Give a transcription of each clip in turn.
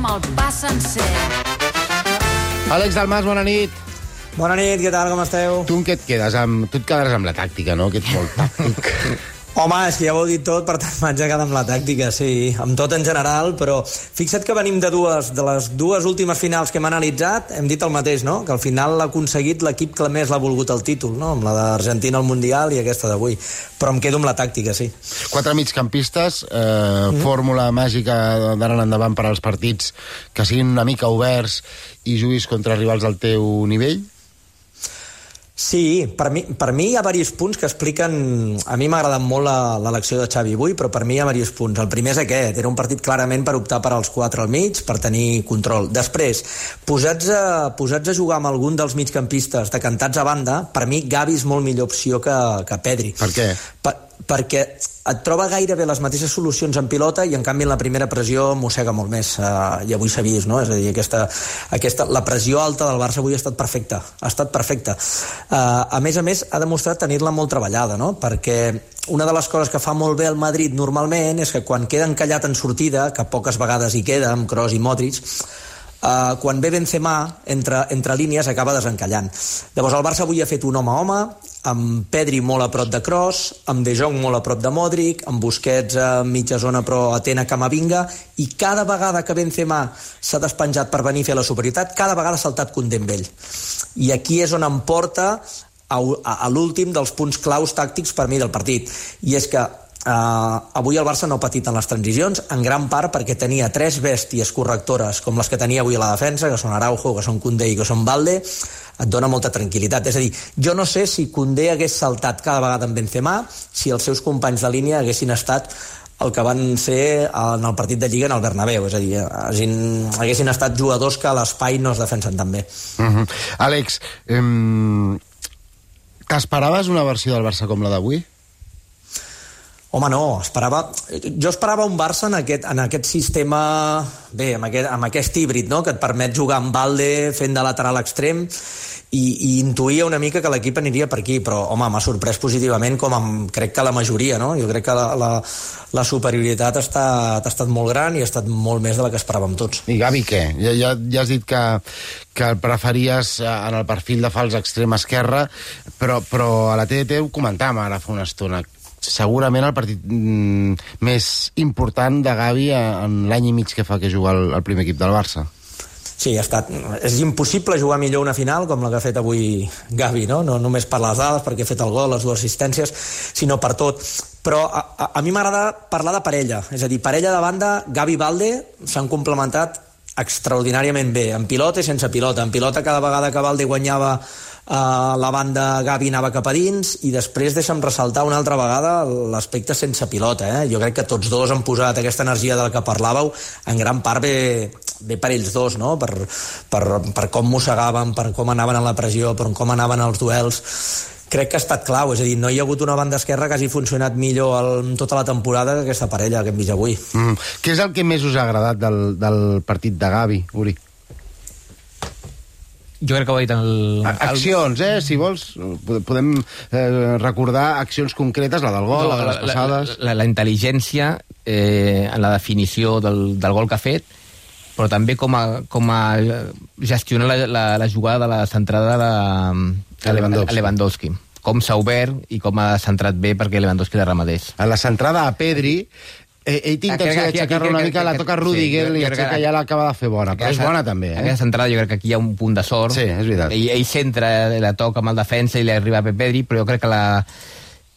amb el pa sencer. Àlex Dalmas, bona nit. Bona nit, què tal, com esteu? Tu amb què et quedes? Amb... Tu et quedaràs amb la tàctica, no? Que ets molt tàctic. Home, és que ja ho heu dit tot, per tant m'haig de quedar amb la tàctica, sí, amb tot en general, però fixa't que venim de dues, de les dues últimes finals que hem analitzat, hem dit el mateix, no?, que al final l'ha aconseguit l'equip que més l'ha volgut el títol, no?, amb la d'Argentina al Mundial i aquesta d'avui, però em quedo amb la tàctica, sí. Quatre migcampistes, eh, mm. fórmula màgica d'ara en endavant per als partits que siguin una mica oberts i juguis contra rivals del teu nivell? Sí, per mi, per mi hi ha diversos punts que expliquen... A mi m'ha agradat molt l'elecció de Xavi avui, però per mi hi ha diversos punts. El primer és aquest, era un partit clarament per optar per als quatre al mig, per tenir control. Després, posats a, posats a jugar amb algun dels migcampistes decantats a banda, per mi Gavi és molt millor opció que, que Pedri. Per què? Per, perquè et troba gairebé les mateixes solucions en pilota i en canvi en la primera pressió mossega molt més uh, i avui s'ha vist, no? És a dir, aquesta, aquesta, la pressió alta del Barça avui ha estat perfecta, ha estat perfecta. Uh, a més a més, ha demostrat tenir-la molt treballada, no? Perquè una de les coses que fa molt bé el Madrid normalment és que quan queda encallat en sortida, que poques vegades hi queda, amb Kroos i Modric, Uh, quan ve Benzema, entre, entre línies, acaba desencallant. Llavors el Barça avui ha fet un home a home, amb Pedri molt a prop de Kroos, amb De Jong molt a prop de Modric, amb Busquets a mitja zona però atent a Camavinga, i cada vegada que Benzema s'ha despenjat per venir a fer la superioritat, cada vegada ha saltat Condé amb ell. I aquí és on em porta a, a, a l'últim dels punts claus tàctics per mi del partit. I és que Uh, avui el Barça no ha patit en les transicions, en gran part perquè tenia tres bèsties correctores com les que tenia avui a la defensa, que són Araujo, que són Koundé i que són Valde, et dona molta tranquil·litat. És a dir, jo no sé si Koundé hagués saltat cada vegada en Benzema si els seus companys de línia haguessin estat el que van ser en el partit de Lliga en el Bernabéu, és a dir, haguessin, haguessin estat jugadors que a l'espai no es defensen tan bé. Uh -huh. Àlex, eh, t'esperaves una versió del Barça com la d'avui? Home, no, esperava... Jo esperava un Barça en aquest, en aquest sistema, bé, amb aquest, amb aquest híbrid, no?, que et permet jugar amb Valde fent de lateral extrem, i, i intuïa una mica que l'equip aniria per aquí, però, home, m'ha sorprès positivament, com amb, crec que la majoria, no? Jo crec que la, la, la superioritat ha estat, ha estat molt gran i ha estat molt més de la que esperàvem tots. I Gavi, què? Ja, ja, ja has dit que, que el preferies en el perfil de fals extrem esquerra, però, però a la TDT ho comentàvem ara fa una estona segurament el partit mm, més important de Gavi en l'any i mig que fa que juga el, el primer equip del Barça. Sí, ha estat, és impossible jugar millor una final com la que ha fet avui Gavi, no? no només per les dades, perquè ha fet el gol, les dues assistències, sinó per tot. Però a, a, a mi m'agrada parlar de parella, és a dir, parella de banda, Gavi Valde s'han complementat extraordinàriament bé, en pilota i sense pilota. En pilota cada vegada que Valde guanyava Uh, la banda Gavi anava cap a dins i després deixa'm ressaltar una altra vegada l'aspecte sense pilota. Eh? Jo crec que tots dos han posat aquesta energia de la que parlàveu en gran part bé, bé per ells dos, no? per, per, per com mossegaven, per com anaven a la pressió, per com anaven els duels crec que ha estat clau, és a dir, no hi ha hagut una banda esquerra que hagi funcionat millor el, tota la temporada que aquesta parella que hem vist avui. Mm. Què és el que més us ha agradat del, del partit de Gavi, Uri? Jo crec que ho ha dit el... Accions, eh? Si vols, podem eh, recordar accions concretes, la del gol, no, la de les passades... La, la, la intel·ligència eh, en la definició del, del gol que ha fet, però també com a, com a gestionar la, la, la jugada de la centrada de, de Lewandowski. Lewandowski com s'ha obert i com ha centrat bé perquè Lewandowski de ramaders. A la centrada a Pedri eh, ell té intenció d'aixecar-la una mica, la toca Rudiger sí, i aixeca ja l'acaba de fer bona, però és bona també. Eh? Aquesta centrada jo crec que aquí hi ha un punt de sort. Sí, és veritat. Ell, ell centra, la toca amb el defensa i li arriba a Pedri, però jo crec que la,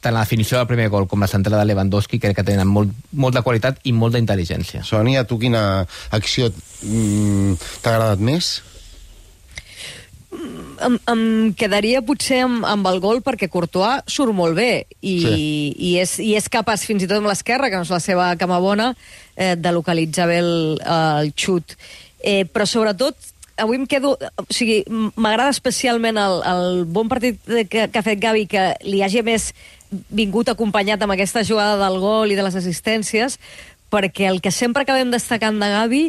tant la definició del primer gol com la centrada de Lewandowski crec que tenen molt, molt de qualitat i molta intel·ligència. Sònia, tu quina acció mm, t'ha agradat més? Em, em quedaria potser amb, amb el gol perquè Courtois surt molt bé i, sí. i, és, i és capaç fins i tot amb l'esquerra, que no és la seva cama bona, eh, de localitzar bé el, el xut. Eh, però sobretot avui em quedo... O sigui, m'agrada especialment el, el bon partit que, que ha fet Gavi, que li hagi més vingut acompanyat amb aquesta jugada del gol i de les assistències, perquè el que sempre acabem destacant de Gavi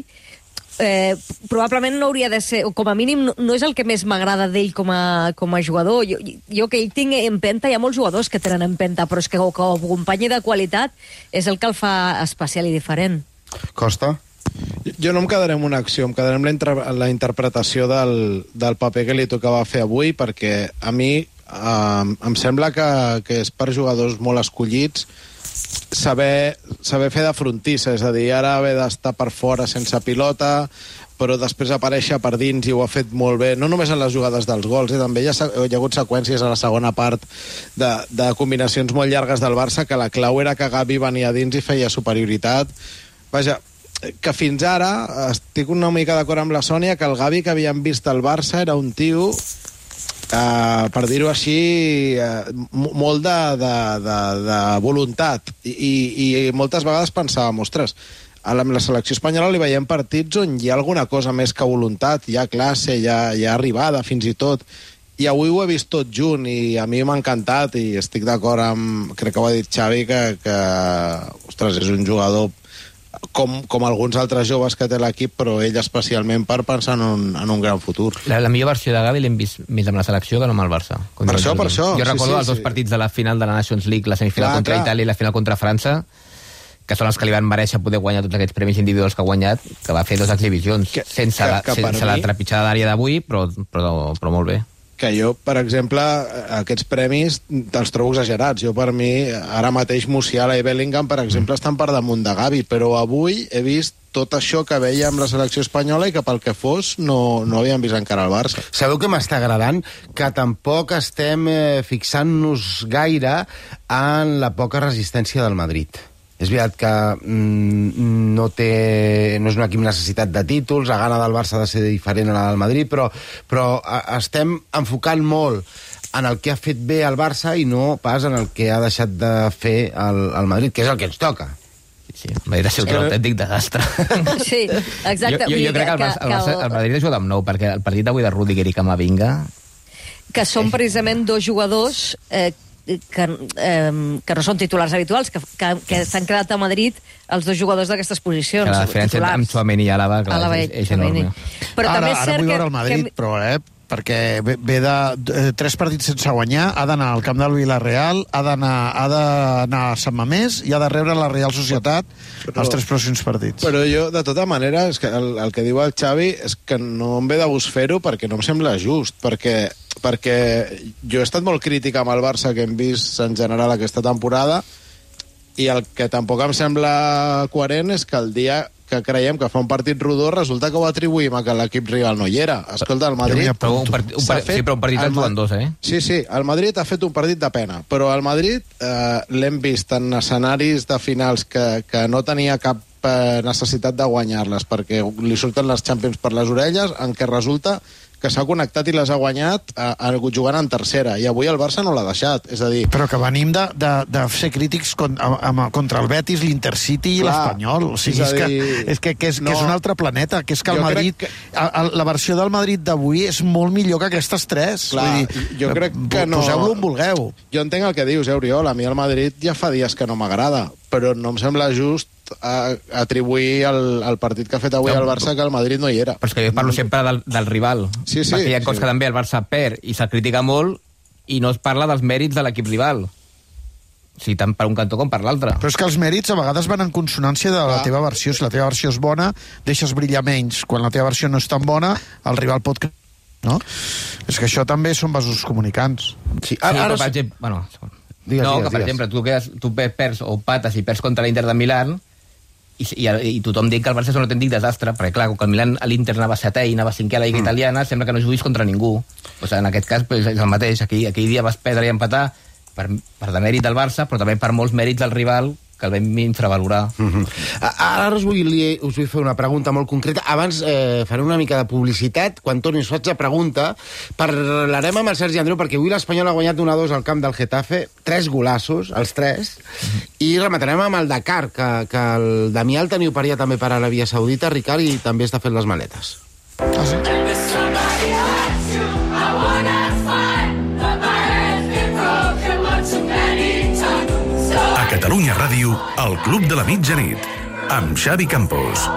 eh, probablement no hauria de ser, o com a mínim no, no és el que més m'agrada d'ell com, a, com a jugador. Jo, jo que ell tinc empenta, hi ha molts jugadors que tenen empenta, però és que com a company de qualitat és el que el fa especial i diferent. Costa? Jo no em quedaré amb una acció, em quedaré amb la, la interpretació del, del paper que li tocava fer avui, perquè a mi eh, em sembla que, que és per jugadors molt escollits saber, saber fer de frontissa, és a dir, ara haver d'estar per fora sense pilota, però després aparèixer per dins i ho ha fet molt bé, no només en les jugades dels gols, eh? també hi ha, hi ha hagut seqüències a la segona part de, de combinacions molt llargues del Barça que la clau era que Gavi venia dins i feia superioritat. Vaja, que fins ara estic una mica d'acord amb la Sònia que el Gavi que havíem vist al Barça era un tio Uh, per dir-ho així, uh, molt de, de, de, de voluntat. I, i, I moltes vegades pensàvem, ostres, a la, la selecció espanyola li veiem partits on hi ha alguna cosa més que voluntat, hi ha classe, hi ha, hi ha arribada, fins i tot. I avui ho he vist tot junt i a mi m'ha encantat i estic d'acord amb, crec que ho ha dit Xavi, que, que ostres, és un jugador com, com alguns altres joves que té l'equip, però ell especialment per pensar en un, en un gran futur. La, la millor versió de Gavi l'hem vist més amb la selecció que no amb el Barça. Per això, per això. Jo recordo sí, sí, els dos sí. partits de la final de la Nations League, la semifinal clar, contra clar. Itàlia i la final contra França, que són els que li van mereixer poder guanyar tots aquests premis individuals que ha guanyat, que va fer dues exhibicions que, sense, que, que la, sense mi... la trepitjada d'àrea d'avui, però, però, però molt bé que jo, per exemple, aquests premis els trobo exagerats. Jo, per mi, ara mateix Musiala i Bellingham, per exemple, mm. estan per damunt de Gavi, però avui he vist tot això que veia amb la selecció espanyola i que pel que fos no, no havíem vist encara el Barça. Sabeu que m'està agradant? Que tampoc estem eh, fixant-nos gaire en la poca resistència del Madrid. És veritat que mm, no, té, no és un equip necessitat de títols, la gana del Barça ha de ser diferent a la del Madrid, però, però estem enfocant molt en el que ha fet bé el Barça i no pas en el que ha deixat de fer el, el Madrid, que és el que ens toca. Sí, el Madrid ha sigut un autèntic desastre. Sí, exacte. Jo, jo, jo crec que el, Barça, el, Barça, el Madrid ha jugat amb nou, perquè el partit d'avui de Rudiger i Camavinga que són precisament dos jugadors eh, que, eh, que no són titulars habituals, que, que, que s'han quedat a Madrid els dos jugadors d'aquestes posicions. Que la diferència titulars. amb Suameni i Àlava, clar, Àlava és, és enorme. Però ara, també és cert ara vull veure el Madrid, que... però eh, perquè ve, ve de, de tres partits sense guanyar, ha d'anar al camp del Villarreal, ha d'anar ha d'anar a Sant Mamés i ha de rebre la Real Societat però, els tres pròxims partits. Però jo, de tota manera, és que el, el que diu el Xavi és que no em ve de gust fer-ho perquè no em sembla just, perquè perquè jo he estat molt crític amb el Barça que hem vist en general aquesta temporada i el que tampoc em sembla coherent és que el dia que creiem que fa un partit rodó, resulta que ho atribuïm a que l'equip rival no hi era. Escolta, el Madrid... Però un, part, un, part, fet, sí, però un partit el, en dos, eh? Sí, sí, el Madrid ha fet un partit de pena, però el Madrid eh, l'hem vist en escenaris de finals que, que no tenia cap eh, necessitat de guanyar-les perquè li surten les Champions per les orelles, en què resulta que s'ha connectat i les ha guanyat a, a, jugant en tercera, i avui el Barça no l'ha deixat, és a dir... Però que venim de, de, de ser crítics con, amb, contra el Betis, l'Intercity i l'Espanyol, o sigui, és, és, que, és, que, que, és, no. que és un altre planeta, que és que el jo Madrid... Que... A, a, la versió del Madrid d'avui és molt millor que aquestes tres. Clar, Vull dir, jo crec que no... Poseu-lo on vulgueu. Jo entenc el que dius, eh, Oriol, a mi el Madrid ja fa dies que no m'agrada, però no em sembla just a, atribuir el, el partit que ha fet avui no, al Barça que el Madrid no hi era. Però és que jo parlo sempre del, del rival. Sí, sí. Perquè hi ha sí. que també el Barça perd i se'l critica molt i no es parla dels mèrits de l'equip rival. O sigui, tant per un cantó com per l'altre. Però és que els mèrits a vegades van en consonància de la ah. teva versió. Si la teva versió és bona, deixes brillar menys. Quan la teva versió no és tan bona, el rival pot... No? És que això també són vasos comunicants. Sí, ara, sí, ara... per exemple... Bueno, digues, no, digues, que per digues. exemple, tu, quedes, tu perds o pates i perds contra l'Inter de Milán, i, i, i tothom diu que el Barça és un autèntic desastre, perquè clar, com que el Milan a l'Inter anava setè i anava cinquè a la Lliga mm. Italiana, sembla que no juguis contra ningú. O sigui, en aquest cas pues, és el mateix. Aquí, aquell dia vas perdre i empatar per, per demèrit del Barça, però també per molts mèrits del rival, que el vam infravalorar. Mm -hmm. Ara us vull, us vull fer una pregunta molt concreta. Abans eh, faré una mica de publicitat. Quan torni us faig la pregunta. Parlarem amb el Sergi Andreu, perquè avui l'Espanyol ha guanyat 1-2 al camp del Getafe, tres golassos, els tres, mm -hmm. i rematarem amb el Dakar, que, que el Damià el teniu per també per Aràbia Saudita, Ricard, i també està fent les maletes. Ah, sí? Catalunya Ràdio, el Club de la Mitjanit, amb Xavi Campos.